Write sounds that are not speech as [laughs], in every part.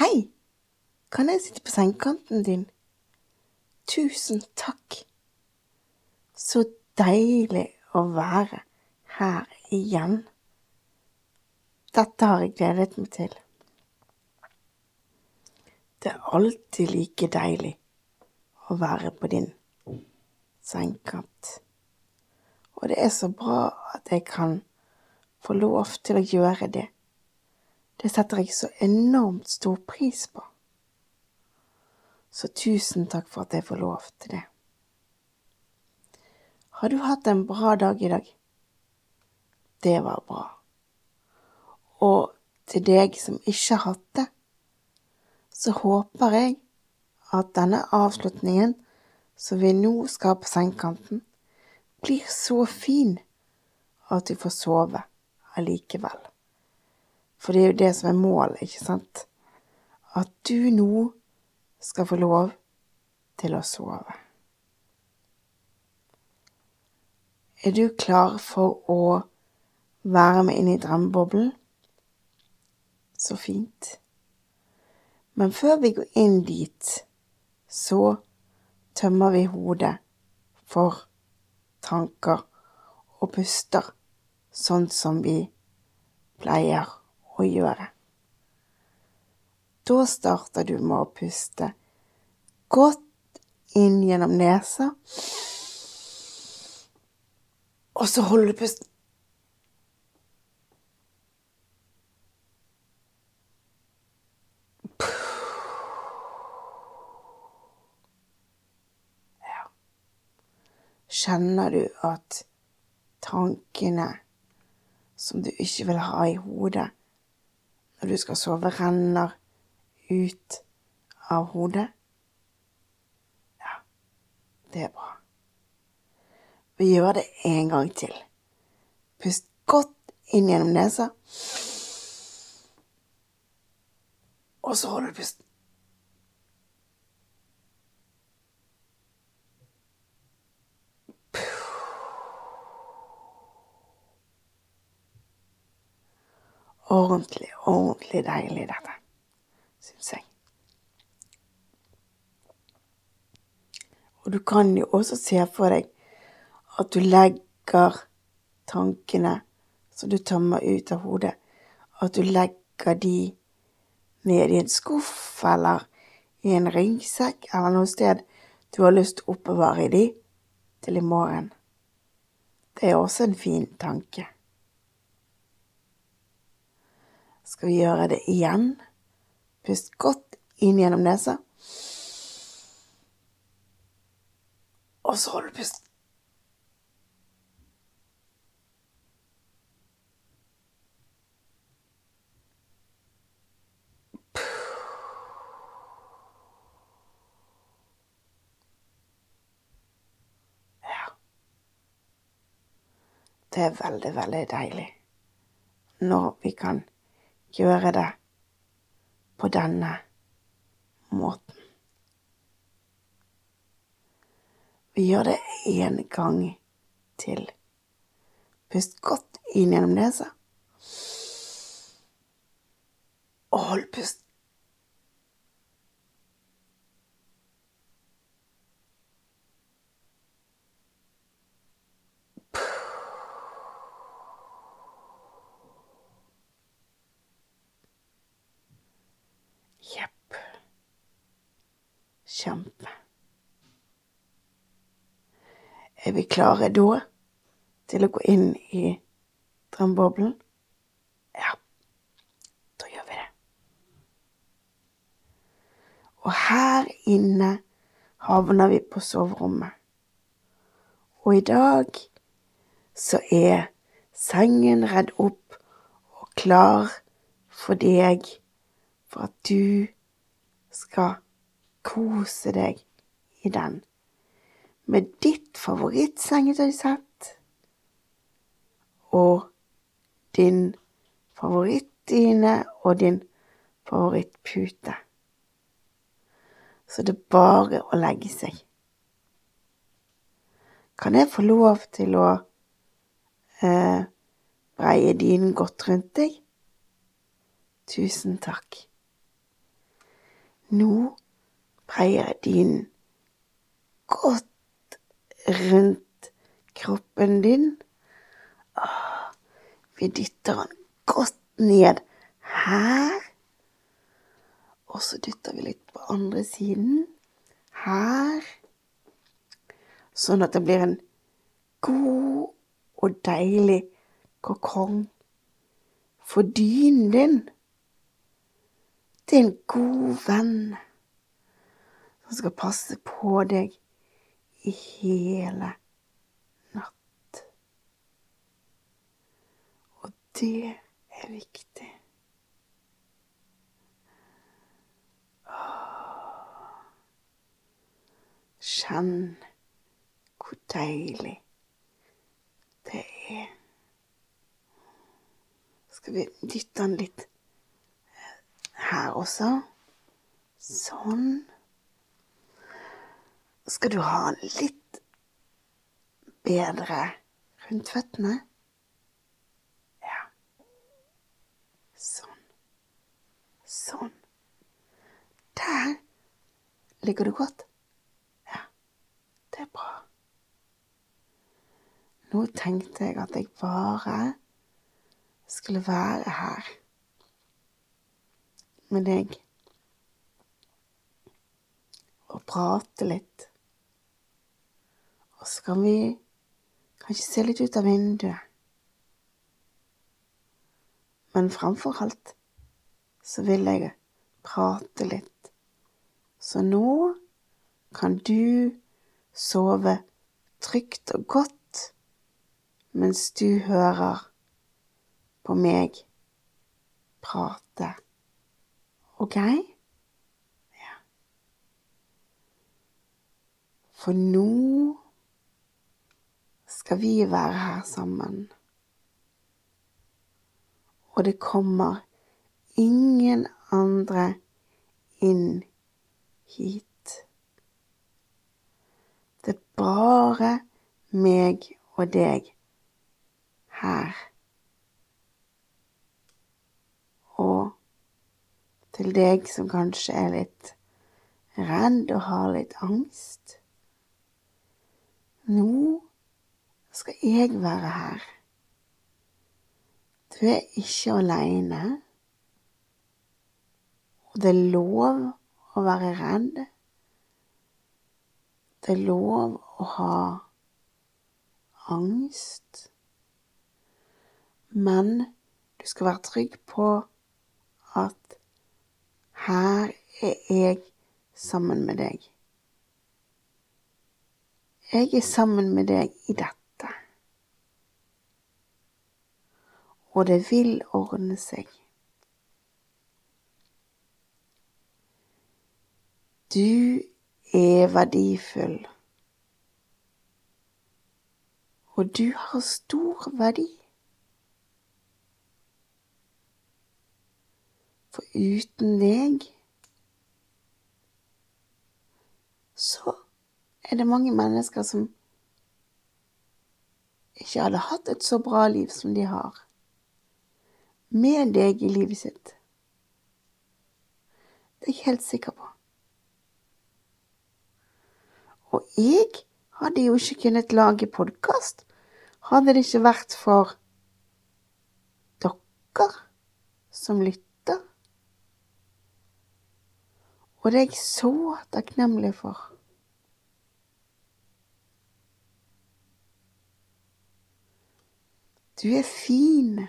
Hei, kan jeg sitte på sengekanten din? Tusen takk. Så deilig å være her igjen. Dette har jeg gledet meg til. Det er alltid like deilig å være på din sengekant. Og det er så bra at jeg kan få lov til å gjøre det. Det setter jeg så enormt stor pris på. Så tusen takk for at jeg får lov til det. Har du hatt en bra dag i dag? Det var bra. Og til deg som ikke har hatt det, så håper jeg at denne avslutningen som vi nå skal på sengekanten, blir så fin at du får sove allikevel. For det er jo det som er målet, ikke sant? At du nå skal få lov til å sove. Er du klar for å være med inn i drømmeboblen? Så fint. Men før vi går inn dit, så tømmer vi hodet for tanker og puster sånn som vi pleier å gjøre. Da starter du med å puste godt inn gjennom nesa, og så holder du pusten. Kjenner du at tankene som du ikke vil ha i hodet når du skal sove, renner ut av hodet? Ja, det er bra. Vi gjør det en gang til. Pust godt inn gjennom nesa. Og så holder du pusten. Ordentlig, ordentlig deilig, dette, syns jeg. Og du kan jo også se for deg at du legger tankene som du tømmer ut av hodet, at du legger de ned i en skuff eller i en ryggsekk eller noe sted du har lyst til å oppbevare de til i morgen. Det er også en fin tanke. Skal vi gjøre det igjen? Pust godt inn gjennom nesa. Og så holder du pusten. Ja. Det er veldig, veldig deilig når vi kan gjøre det på denne måten. Vi gjør det en gang til. Pust godt inn gjennom nesa. Og hold pusten. Kjempe. Er vi klare da til å gå inn i drømmeboblen? Ja, da gjør vi det. Og her inne havner vi på soverommet. Og i dag så er sengen redd opp og klar for deg, for at du skal kose deg i den. Med ditt favorittsengetøysett og din favorittdyne og din favorittpute. Så det er bare å legge seg. Kan jeg få lov til å eh, breie dynen godt rundt deg? Tusen takk. Nå breier din godt rundt kroppen din. Vi dytter den godt ned her. Og så dytter vi litt på andre siden. Her. Sånn at det blir en god og deilig kokong. For dynen din, det er en god venn som skal passe på deg i hele natt. Og det er viktig. Kjenn hvor deilig det er. Skal vi dytte den litt her også? Sånn. Skal du ha den litt bedre rundt føttene? Ja. Sånn. Sånn. Der ligger du godt. Ja, det er bra. Nå tenkte jeg at jeg bare skulle være her med deg og prate litt. Og så kan vi kanskje se litt ut av vinduet. Men framfor alt så vil jeg prate litt. Så nå kan du sove trygt og godt mens du hører på meg prate. Ok? Ja. For nå skal vi være her sammen. Og det kommer ingen andre inn hit. Det er bare meg og deg her. Og til deg som kanskje er litt redd og har litt angst. Nå skal jeg være her. Du er ikke aleine. Og det er lov å være redd. Det er lov å ha angst. Men du skal være trygg på at her er jeg sammen med deg. Jeg er sammen med deg i dette. Og det vil ordne seg. Du er verdifull. Og du har stor verdi. For uten deg så er det mange mennesker som ikke hadde hatt et så bra liv som de har, med deg i livet sitt. Det er jeg helt sikker på. Og jeg hadde jo ikke kunnet lage podkast hadde det ikke vært for dere som lytter. Og det er jeg så takknemlig for. Du er fin,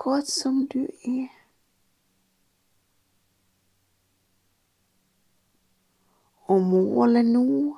akkurat som du er. Og målet nå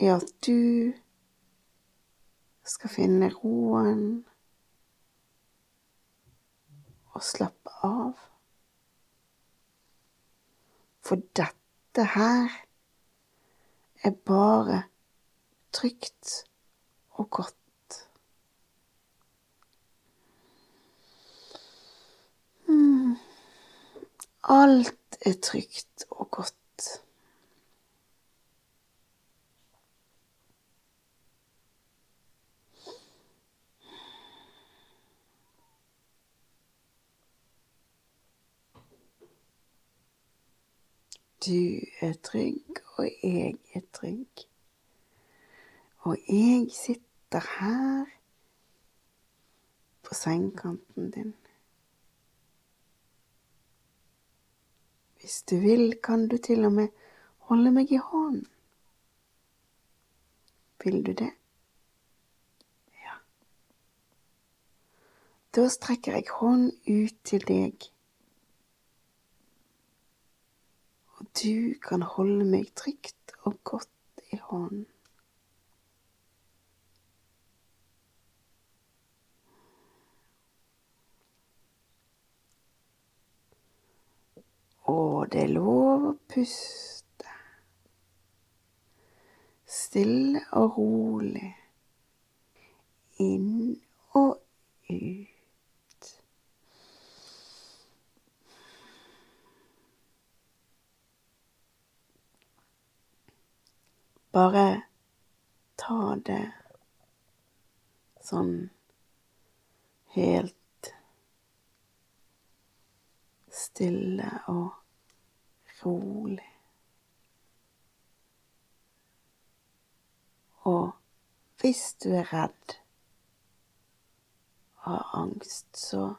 er at du skal finne roen og slappe av. For dette her er bare trygt og godt. Hmm. Alt er trygt og godt. Du er trygg, og jeg er trygg. Og jeg sitter her på sengekanten din. Hvis du vil, kan du til og med holde meg i hånden. Vil du det? Ja. Da strekker jeg hånden ut til deg, og du kan holde meg trygt og godt i hånden. Og det er lov å puste. Stille og rolig. Inn og ut. Bare ta det sånn helt stille og rolig. Og hvis du er redd og har angst, så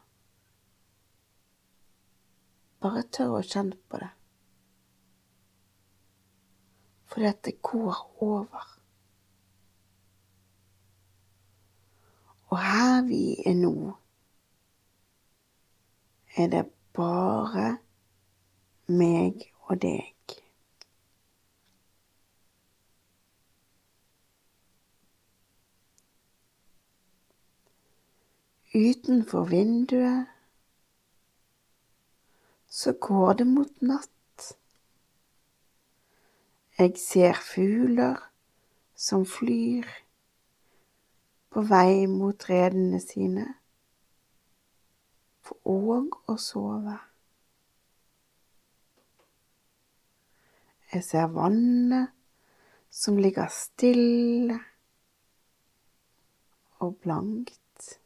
bare tør å kjenne på det. For dette går over. Og her vi er nå, er det bare meg og deg. Utenfor vinduet så går det mot natt. Jeg ser fugler som flyr på vei mot redene sine for òg å sove. Jeg ser vannet som ligger stille og blankt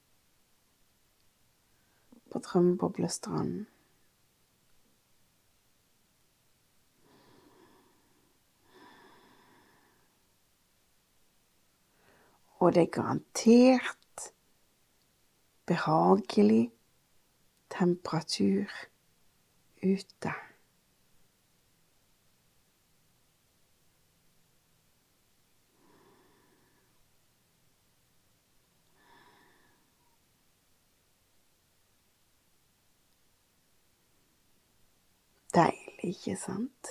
på Drømmeboblestranden. Og det er garantert behagelig temperatur ute. Deilig, ikke sant?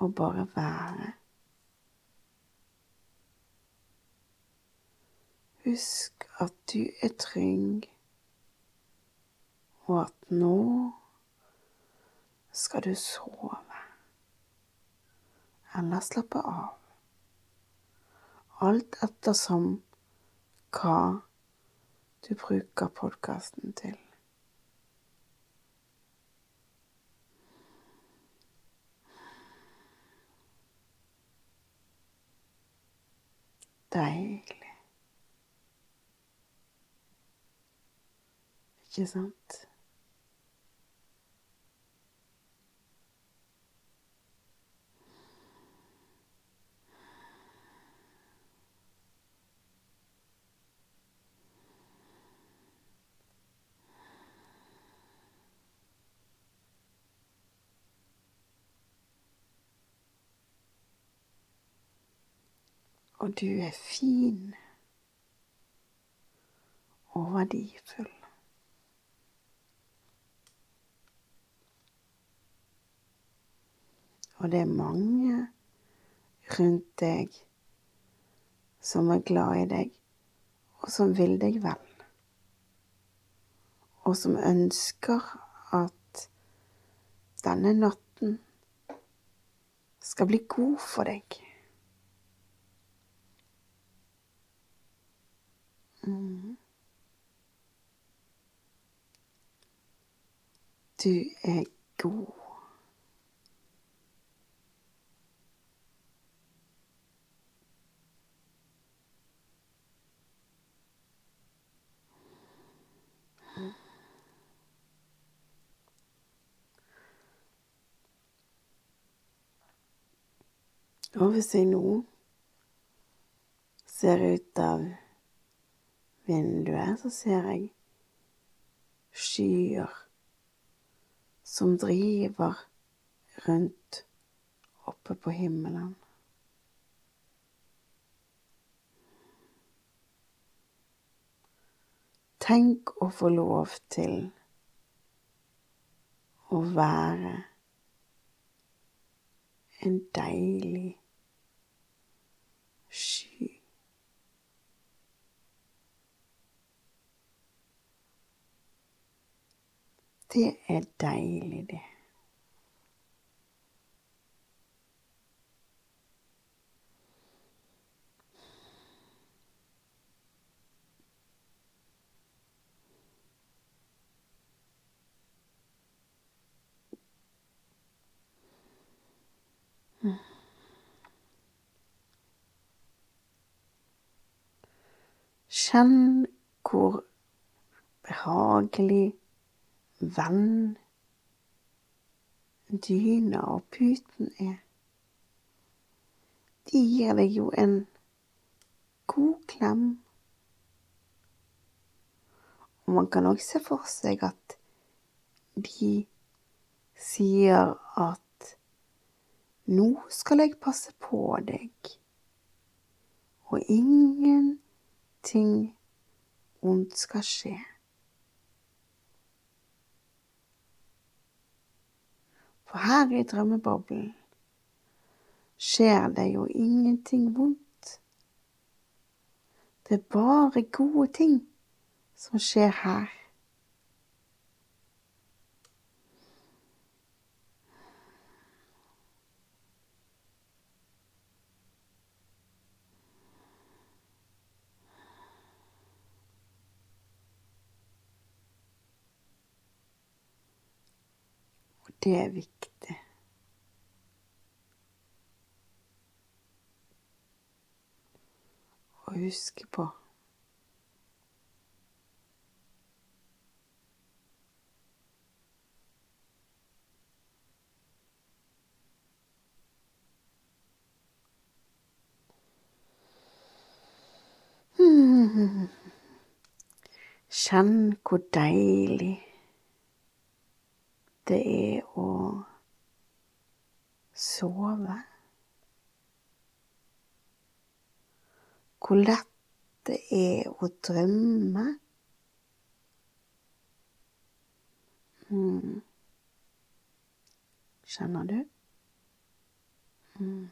Å bare være. Husk at du er trygg og at nå skal du sove eller slappe av. Alt ettersom hva du bruker podkasten til. Deilig. Ikke sant? Og du er fin og verdifull. Og det er mange rundt deg som er glad i deg, og som vil deg vel. Og som ønsker at denne natten skal bli god for deg. Du er god. Og hvis jeg nå ser ut av vinduet, så ser jeg skyer som driver rundt oppe på himmelen. Tenk å få lov til å være en deilig Det er deilig, det. Kjenn hvor behagelig vann dyna og puten er. De gir deg jo en god klem. Og man kan også se for seg at de sier at nå skal jeg passe på deg, og ingenting ondt skal skje. For her i drømmeboblen skjer det jo ingenting vondt. Det er bare gode ting som skjer her. Og det er viktig. Å huske på. [laughs] Kjenn hvor deilig det er å sove. Hvor lett det er å drømme. Mm. Kjenner du? Mm.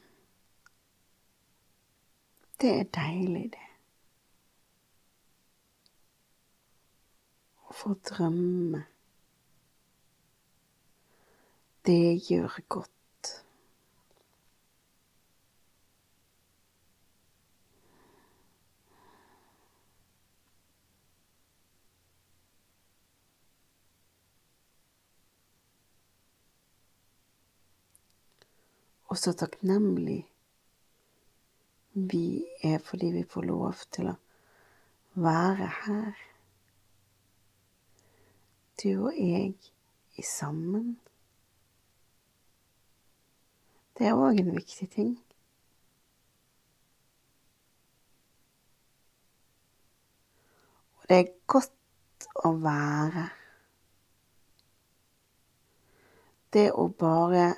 Det er deilig, det. Å få drømme. Det gjør godt. Og så takknemlig vi er fordi vi får lov til å være her. Du og jeg i sammen. Det er òg en viktig ting. Og det er godt å være. Det å bare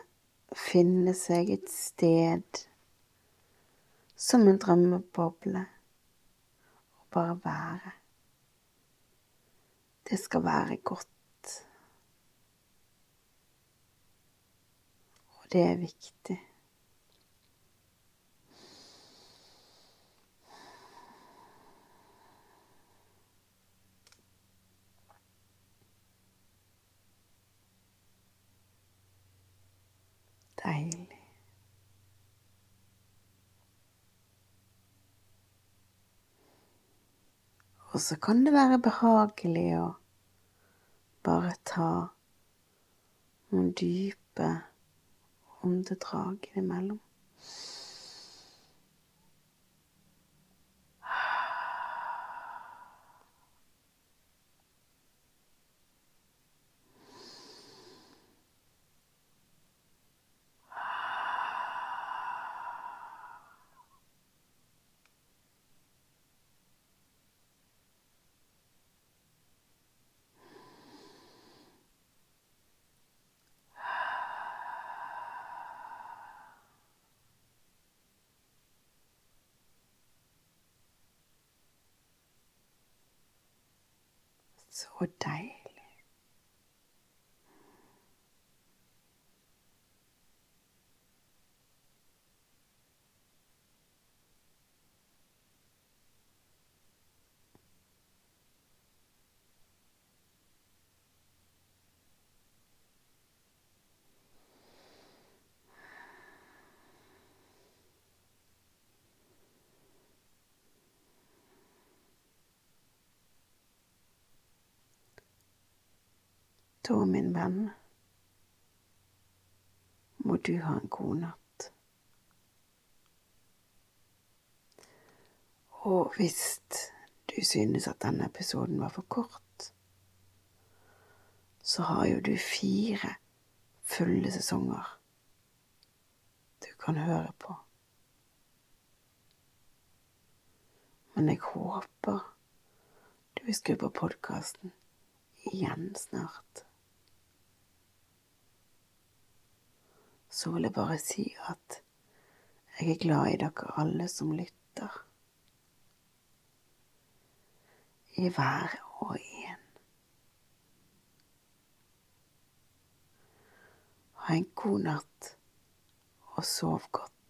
finne seg et sted som en drømmeboble og bare være. Det skal være godt. Det er viktig. Deilig. Og så kan det være behagelig å bare ta noen dype åndedrag innimellom. Så deilig. Da, min venn, må du ha en god natt. Og hvis du synes at denne episoden var for kort, så har jo du fire fulle sesonger du kan høre på. Men jeg håper du vil skru på podkasten igjen snart. Så vil jeg bare si at jeg er glad i dere alle som lytter. I hver og en. Ha en god natt, og sov godt.